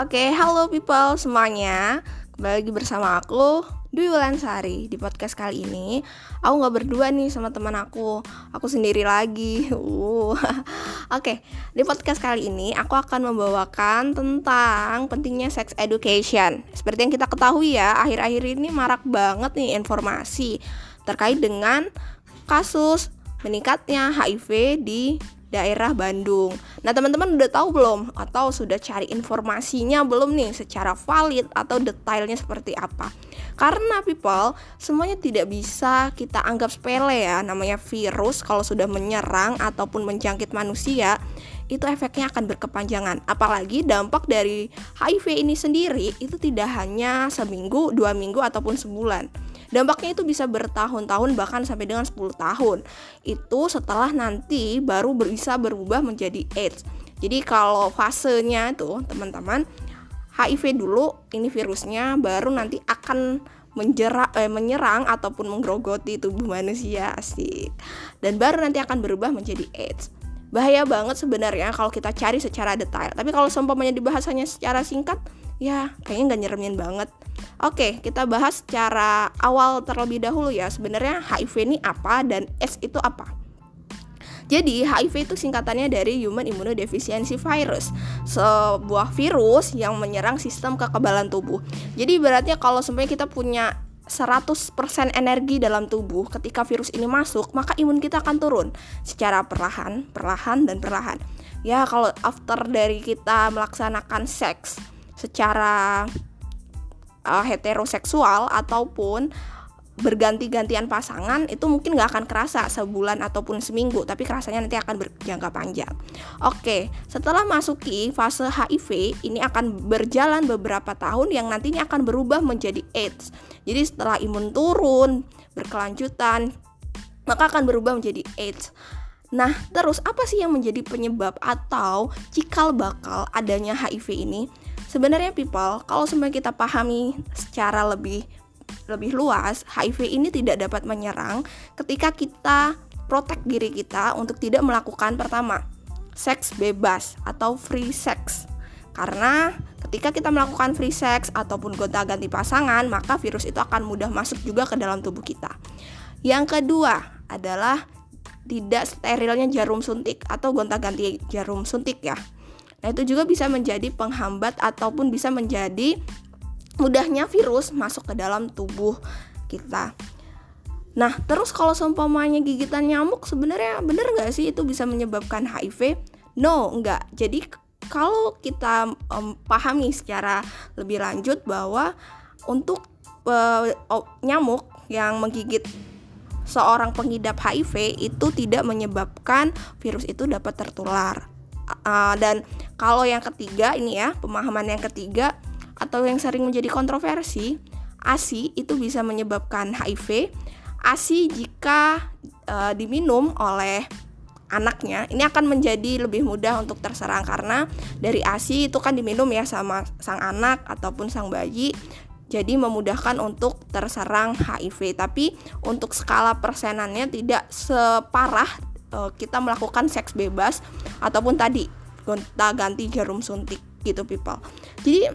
Oke, halo people semuanya. Kembali lagi bersama aku Dwi Wulansari Di podcast kali ini. Aku gak berdua nih sama teman aku. Aku sendiri lagi. Uh. Oke, di podcast kali ini Aku akan membawakan tentang Pentingnya sex education. Seperti yang kita ketahui ya Akhir-akhir ini marak banget nih informasi Terkait dengan kasus meningkatnya HIV di daerah Bandung. Nah, teman-teman udah tahu belum atau sudah cari informasinya belum nih secara valid atau detailnya seperti apa? Karena people, semuanya tidak bisa kita anggap sepele ya. Namanya virus kalau sudah menyerang ataupun menjangkit manusia, itu efeknya akan berkepanjangan. Apalagi dampak dari HIV ini sendiri itu tidak hanya seminggu, dua minggu ataupun sebulan Dampaknya itu bisa bertahun-tahun bahkan sampai dengan 10 tahun. Itu setelah nanti baru bisa berubah menjadi AIDS. Jadi kalau fasenya itu teman-teman HIV dulu ini virusnya baru nanti akan menjerak eh, menyerang ataupun menggerogoti tubuh manusia asik dan baru nanti akan berubah menjadi AIDS bahaya banget sebenarnya kalau kita cari secara detail tapi kalau seumpamanya dibahasanya secara singkat ya kayaknya nggak nyeremin banget Oke, kita bahas secara awal terlebih dahulu ya. Sebenarnya HIV ini apa dan AIDS itu apa? Jadi HIV itu singkatannya dari Human Immunodeficiency Virus, sebuah virus yang menyerang sistem kekebalan tubuh. Jadi beratnya kalau sebenarnya kita punya 100% energi dalam tubuh ketika virus ini masuk, maka imun kita akan turun secara perlahan, perlahan dan perlahan. Ya, kalau after dari kita melaksanakan seks secara uh, heteroseksual ataupun berganti-gantian pasangan itu mungkin nggak akan kerasa sebulan ataupun seminggu tapi kerasanya nanti akan berjangka panjang. Oke setelah masuki fase HIV ini akan berjalan beberapa tahun yang nantinya akan berubah menjadi AIDS. Jadi setelah imun turun berkelanjutan maka akan berubah menjadi AIDS. Nah, terus apa sih yang menjadi penyebab atau cikal bakal adanya HIV ini? Sebenarnya people, kalau sebenarnya kita pahami secara lebih lebih luas, HIV ini tidak dapat menyerang ketika kita protect diri kita untuk tidak melakukan pertama, seks bebas atau free sex. Karena ketika kita melakukan free sex ataupun gonta-ganti pasangan, maka virus itu akan mudah masuk juga ke dalam tubuh kita. Yang kedua adalah tidak sterilnya jarum suntik atau gonta-ganti jarum suntik ya. Nah, itu juga bisa menjadi penghambat ataupun bisa menjadi mudahnya virus masuk ke dalam tubuh kita. Nah, terus kalau seumpamanya gigitan nyamuk sebenarnya benar nggak sih itu bisa menyebabkan HIV? No, enggak. Jadi kalau kita um, pahami secara lebih lanjut bahwa untuk uh, nyamuk yang menggigit seorang pengidap HIV itu tidak menyebabkan virus itu dapat tertular uh, dan kalau yang ketiga ini ya pemahaman yang ketiga atau yang sering menjadi kontroversi ASI itu bisa menyebabkan HIV ASI jika uh, diminum oleh anaknya ini akan menjadi lebih mudah untuk terserang karena dari ASI itu kan diminum ya sama sang anak ataupun sang bayi jadi memudahkan untuk terserang HIV tapi untuk skala persenannya tidak separah uh, kita melakukan seks bebas ataupun tadi gonta ganti jarum suntik gitu people. Jadi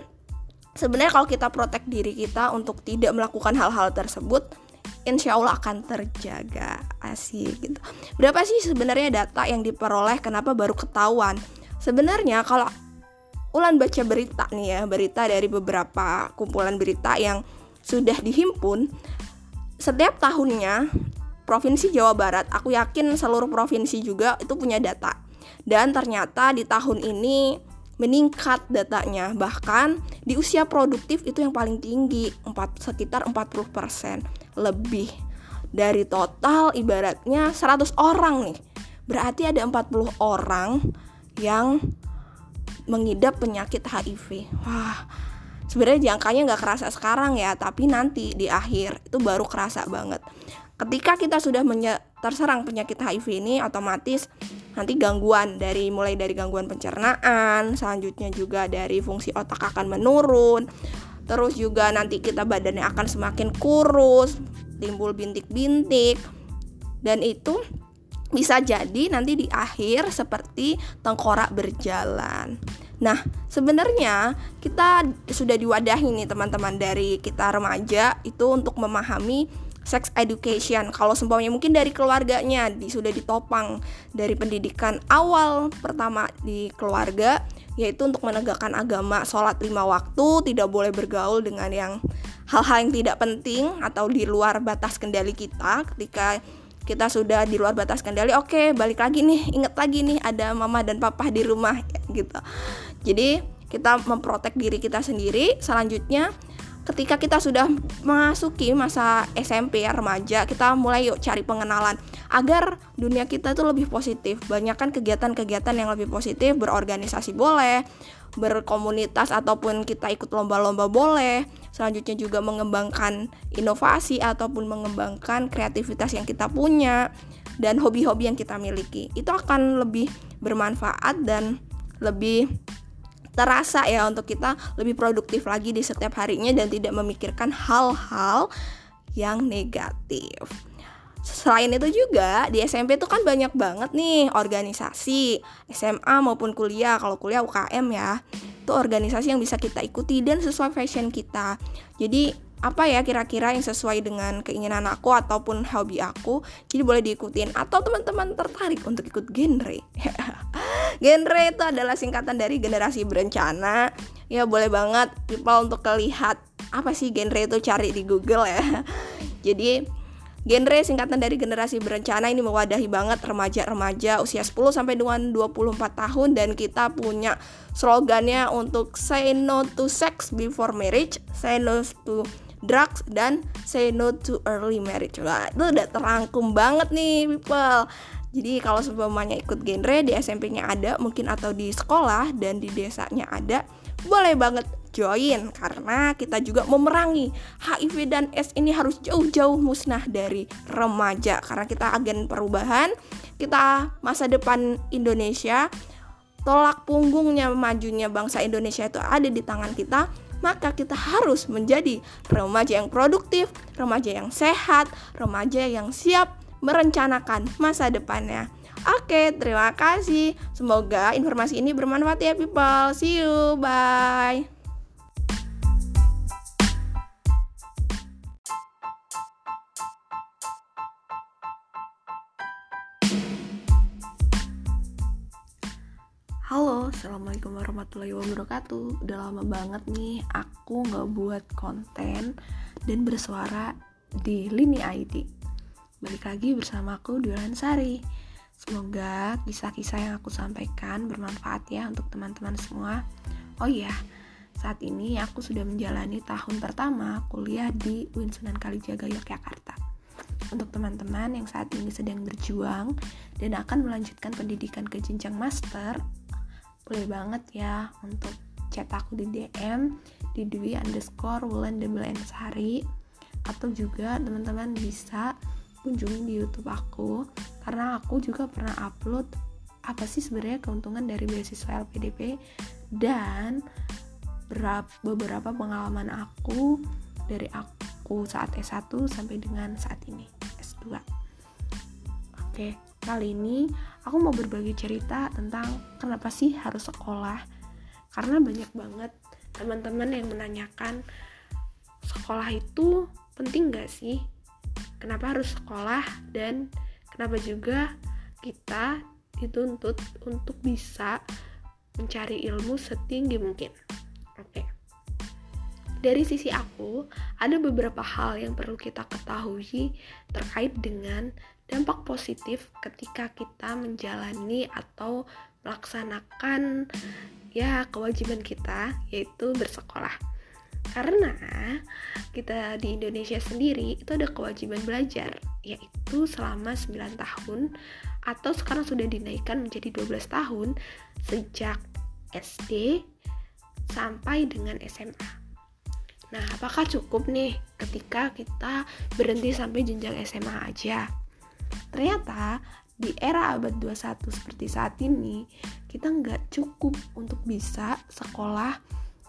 sebenarnya kalau kita protek diri kita untuk tidak melakukan hal-hal tersebut insya Allah akan terjaga. Asik gitu. Berapa sih sebenarnya data yang diperoleh? Kenapa baru ketahuan? Sebenarnya kalau Ulan baca berita nih ya berita dari beberapa kumpulan berita yang sudah dihimpun setiap tahunnya Provinsi Jawa Barat, aku yakin seluruh provinsi juga itu punya data. Dan ternyata di tahun ini meningkat datanya. Bahkan di usia produktif itu yang paling tinggi, 4, sekitar 40% lebih. Dari total ibaratnya 100 orang nih. Berarti ada 40 orang yang mengidap penyakit HIV. Wah, sebenarnya jangkanya nggak kerasa sekarang ya, tapi nanti di akhir itu baru kerasa banget ketika kita sudah terserang penyakit HIV ini otomatis nanti gangguan dari mulai dari gangguan pencernaan, selanjutnya juga dari fungsi otak akan menurun. Terus juga nanti kita badannya akan semakin kurus, timbul bintik-bintik. Dan itu bisa jadi nanti di akhir seperti tengkorak berjalan. Nah, sebenarnya kita sudah diwadahi nih teman-teman dari kita remaja itu untuk memahami sex education. Kalau seumpamanya mungkin dari keluarganya di, sudah ditopang dari pendidikan awal pertama di keluarga yaitu untuk menegakkan agama sholat lima waktu tidak boleh bergaul dengan yang hal-hal yang tidak penting atau di luar batas kendali kita. Ketika kita sudah di luar batas kendali oke okay, balik lagi nih inget lagi nih ada mama dan papa di rumah gitu. Jadi kita memprotek diri kita sendiri. Selanjutnya ketika kita sudah memasuki masa SMP remaja kita mulai yuk cari pengenalan agar dunia kita itu lebih positif. Banyakkan kegiatan-kegiatan yang lebih positif berorganisasi boleh berkomunitas ataupun kita ikut lomba-lomba boleh. Selanjutnya juga mengembangkan inovasi ataupun mengembangkan kreativitas yang kita punya dan hobi-hobi yang kita miliki. Itu akan lebih bermanfaat dan lebih terasa ya untuk kita lebih produktif lagi di setiap harinya dan tidak memikirkan hal-hal yang negatif. Selain itu juga di SMP itu kan banyak banget nih organisasi SMA maupun kuliah. Kalau kuliah UKM ya, itu organisasi yang bisa kita ikuti dan sesuai fashion kita. Jadi apa ya kira-kira yang sesuai dengan keinginan aku ataupun hobi aku jadi boleh diikutin. Atau teman-teman tertarik untuk ikut genre. Genre itu adalah singkatan dari generasi berencana. Ya boleh banget people untuk kelihat apa sih genre itu cari di Google ya. Jadi Genre singkatan dari generasi berencana ini mewadahi banget remaja-remaja usia 10 sampai dengan 24 tahun dan kita punya slogannya untuk say no to sex before marriage, say no to drugs dan say no to early marriage. Wah, itu udah terangkum banget nih people. Jadi kalau sebelumnya ikut genre di SMP-nya ada mungkin atau di sekolah dan di desanya ada, boleh banget join karena kita juga memerangi HIV dan S ini harus jauh-jauh musnah dari remaja karena kita agen perubahan, kita masa depan Indonesia tolak punggungnya majunya bangsa Indonesia itu ada di tangan kita maka kita harus menjadi remaja yang produktif, remaja yang sehat, remaja yang siap merencanakan masa depannya. Oke, terima kasih. Semoga informasi ini bermanfaat ya people. See you. Bye. Halo, Assalamualaikum warahmatullahi wabarakatuh Udah lama banget nih aku nggak buat konten dan bersuara di Lini ID Balik lagi bersama aku Dulan Sari. Semoga kisah-kisah yang aku sampaikan bermanfaat ya untuk teman-teman semua. Oh iya, saat ini aku sudah menjalani tahun pertama kuliah di UIN Sunan Kalijaga Yogyakarta. Untuk teman-teman yang saat ini sedang berjuang dan akan melanjutkan pendidikan ke jenjang master, boleh banget ya untuk chat aku di DM di Dwi underscore Wulan Sari atau juga teman-teman bisa kunjungi di YouTube aku karena aku juga pernah upload apa sih sebenarnya keuntungan dari beasiswa LPDP dan beberapa pengalaman aku dari aku saat S1 sampai dengan saat ini S2. Oke, kali ini aku mau berbagi cerita tentang kenapa sih harus sekolah. Karena banyak banget teman-teman yang menanyakan sekolah itu penting gak sih? kenapa harus sekolah dan kenapa juga kita dituntut untuk bisa mencari ilmu setinggi mungkin. Oke. Dari sisi aku, ada beberapa hal yang perlu kita ketahui terkait dengan dampak positif ketika kita menjalani atau melaksanakan ya kewajiban kita yaitu bersekolah karena kita di Indonesia sendiri itu ada kewajiban belajar yaitu selama 9 tahun atau sekarang sudah dinaikkan menjadi 12 tahun sejak SD sampai dengan SMA. Nah, apakah cukup nih ketika kita berhenti sampai jenjang SMA aja? Ternyata di era abad 21 seperti saat ini, kita nggak cukup untuk bisa sekolah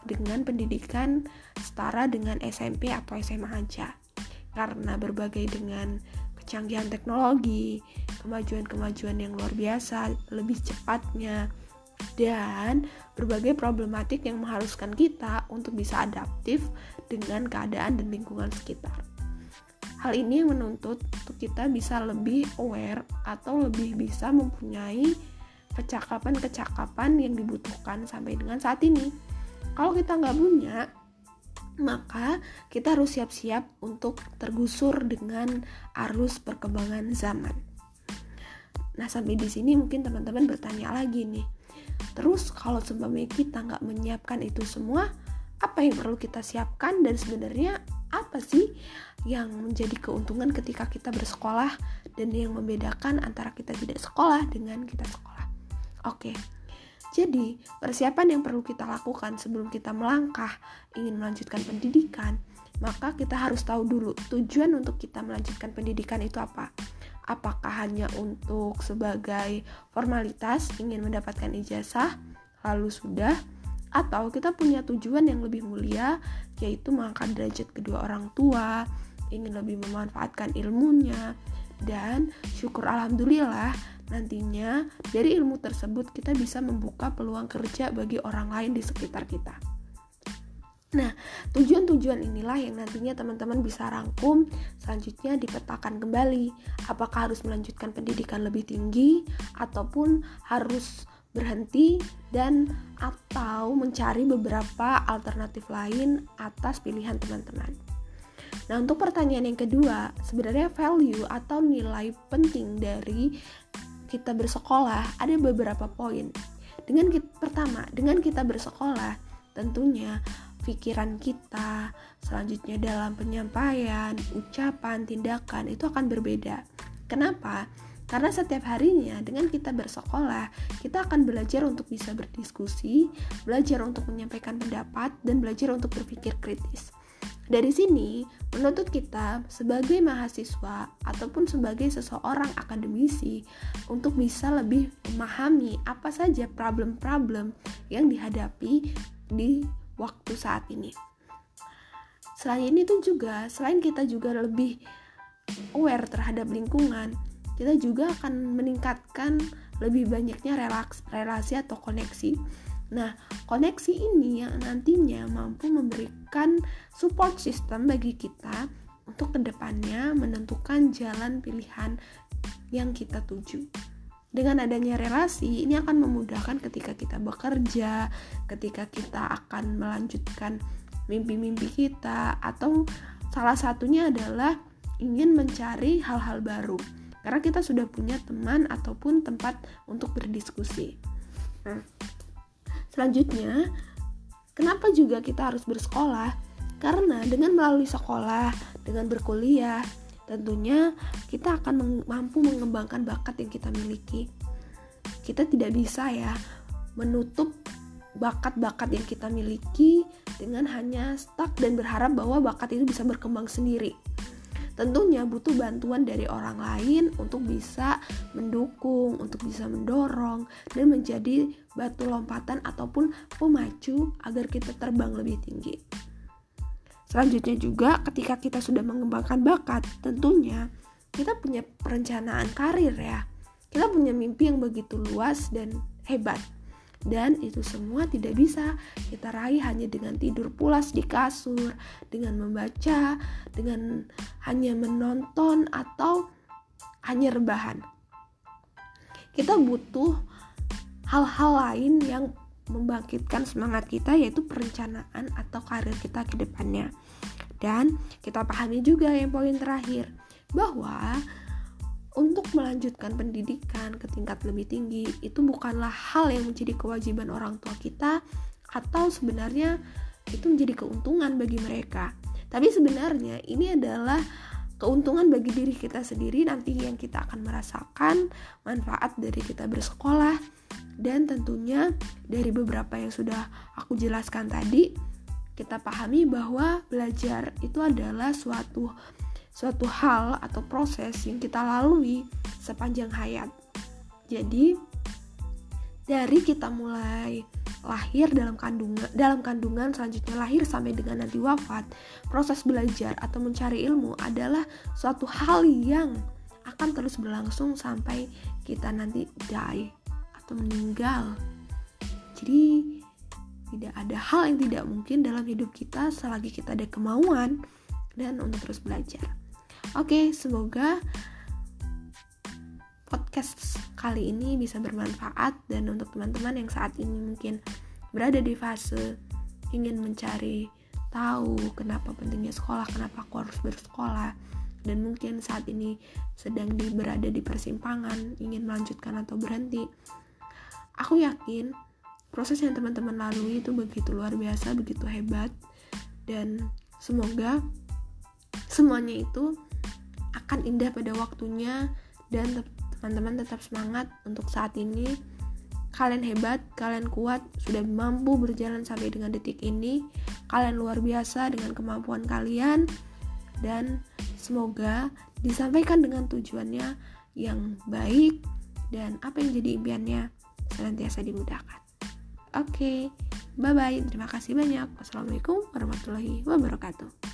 dengan pendidikan setara dengan SMP atau SMA aja karena berbagai dengan kecanggihan teknologi, kemajuan-kemajuan yang luar biasa, lebih cepatnya dan berbagai problematik yang mengharuskan kita untuk bisa adaptif dengan keadaan dan lingkungan sekitar. Hal ini menuntut untuk kita bisa lebih aware atau lebih bisa mempunyai kecakapan-kecakapan yang dibutuhkan sampai dengan saat ini. Kalau kita nggak punya, maka kita harus siap-siap untuk tergusur dengan arus perkembangan zaman. Nah, sampai di sini mungkin teman-teman bertanya lagi nih. Terus kalau seumpamanya kita nggak menyiapkan itu semua, apa yang perlu kita siapkan dan sebenarnya apa sih yang menjadi keuntungan ketika kita bersekolah dan yang membedakan antara kita tidak sekolah dengan kita sekolah. Oke. Jadi, persiapan yang perlu kita lakukan sebelum kita melangkah ingin melanjutkan pendidikan, maka kita harus tahu dulu tujuan untuk kita melanjutkan pendidikan itu apa. Apakah hanya untuk sebagai formalitas ingin mendapatkan ijazah, lalu sudah, atau kita punya tujuan yang lebih mulia, yaitu mengangkat derajat kedua orang tua, ingin lebih memanfaatkan ilmunya, dan syukur alhamdulillah Nantinya, dari ilmu tersebut kita bisa membuka peluang kerja bagi orang lain di sekitar kita. Nah, tujuan-tujuan inilah yang nantinya teman-teman bisa rangkum, selanjutnya dipetakan kembali. Apakah harus melanjutkan pendidikan lebih tinggi ataupun harus berhenti dan atau mencari beberapa alternatif lain atas pilihan teman-teman. Nah, untuk pertanyaan yang kedua, sebenarnya value atau nilai penting dari kita bersekolah ada beberapa poin. Dengan kita, pertama, dengan kita bersekolah, tentunya pikiran kita selanjutnya dalam penyampaian, ucapan, tindakan itu akan berbeda. Kenapa? Karena setiap harinya dengan kita bersekolah, kita akan belajar untuk bisa berdiskusi, belajar untuk menyampaikan pendapat, dan belajar untuk berpikir kritis. Dari sini, menuntut kita sebagai mahasiswa ataupun sebagai seseorang akademisi untuk bisa lebih memahami apa saja problem-problem yang dihadapi di waktu saat ini. Selain itu juga, selain kita juga lebih aware terhadap lingkungan, kita juga akan meningkatkan lebih banyaknya relaks, relasi atau koneksi Nah, koneksi ini yang nantinya mampu memberikan support system bagi kita untuk ke depannya menentukan jalan pilihan yang kita tuju. Dengan adanya relasi, ini akan memudahkan ketika kita bekerja, ketika kita akan melanjutkan mimpi-mimpi kita, atau salah satunya adalah ingin mencari hal-hal baru, karena kita sudah punya teman ataupun tempat untuk berdiskusi. Nah, Selanjutnya, kenapa juga kita harus bersekolah? Karena dengan melalui sekolah, dengan berkuliah, tentunya kita akan mampu mengembangkan bakat yang kita miliki. Kita tidak bisa ya menutup bakat-bakat yang kita miliki dengan hanya stuck dan berharap bahwa bakat itu bisa berkembang sendiri. Tentunya butuh bantuan dari orang lain untuk bisa mendukung, untuk bisa mendorong, dan menjadi batu lompatan ataupun pemacu agar kita terbang lebih tinggi. Selanjutnya juga ketika kita sudah mengembangkan bakat, tentunya kita punya perencanaan karir ya. Kita punya mimpi yang begitu luas dan hebat dan itu semua tidak bisa kita raih hanya dengan tidur pulas di kasur, dengan membaca, dengan hanya menonton atau hanya rebahan. Kita butuh hal-hal lain yang membangkitkan semangat kita yaitu perencanaan atau karir kita ke depannya. Dan kita pahami juga yang poin terakhir bahwa untuk melanjutkan pendidikan ke tingkat lebih tinggi itu bukanlah hal yang menjadi kewajiban orang tua kita atau sebenarnya itu menjadi keuntungan bagi mereka. Tapi sebenarnya ini adalah keuntungan bagi diri kita sendiri nanti yang kita akan merasakan manfaat dari kita bersekolah dan tentunya dari beberapa yang sudah aku jelaskan tadi kita pahami bahwa belajar itu adalah suatu suatu hal atau proses yang kita lalui sepanjang hayat. Jadi dari kita mulai lahir dalam kandungan dalam kandungan selanjutnya lahir sampai dengan nanti wafat, proses belajar atau mencari ilmu adalah suatu hal yang akan terus berlangsung sampai kita nanti die atau meninggal. Jadi tidak ada hal yang tidak mungkin dalam hidup kita selagi kita ada kemauan dan untuk terus belajar. Oke, semoga podcast kali ini bisa bermanfaat dan untuk teman-teman yang saat ini mungkin berada di fase ingin mencari tahu kenapa pentingnya sekolah, kenapa aku harus bersekolah dan mungkin saat ini sedang di, berada di persimpangan, ingin melanjutkan atau berhenti. Aku yakin proses yang teman-teman lalui itu begitu luar biasa, begitu hebat dan semoga semuanya itu akan indah pada waktunya dan teman-teman tetap semangat untuk saat ini kalian hebat, kalian kuat, sudah mampu berjalan sampai dengan detik ini. Kalian luar biasa dengan kemampuan kalian dan semoga disampaikan dengan tujuannya yang baik dan apa yang jadi impiannya senantiasa dimudahkan. Oke, okay, bye bye. Terima kasih banyak. Wassalamualaikum warahmatullahi wabarakatuh.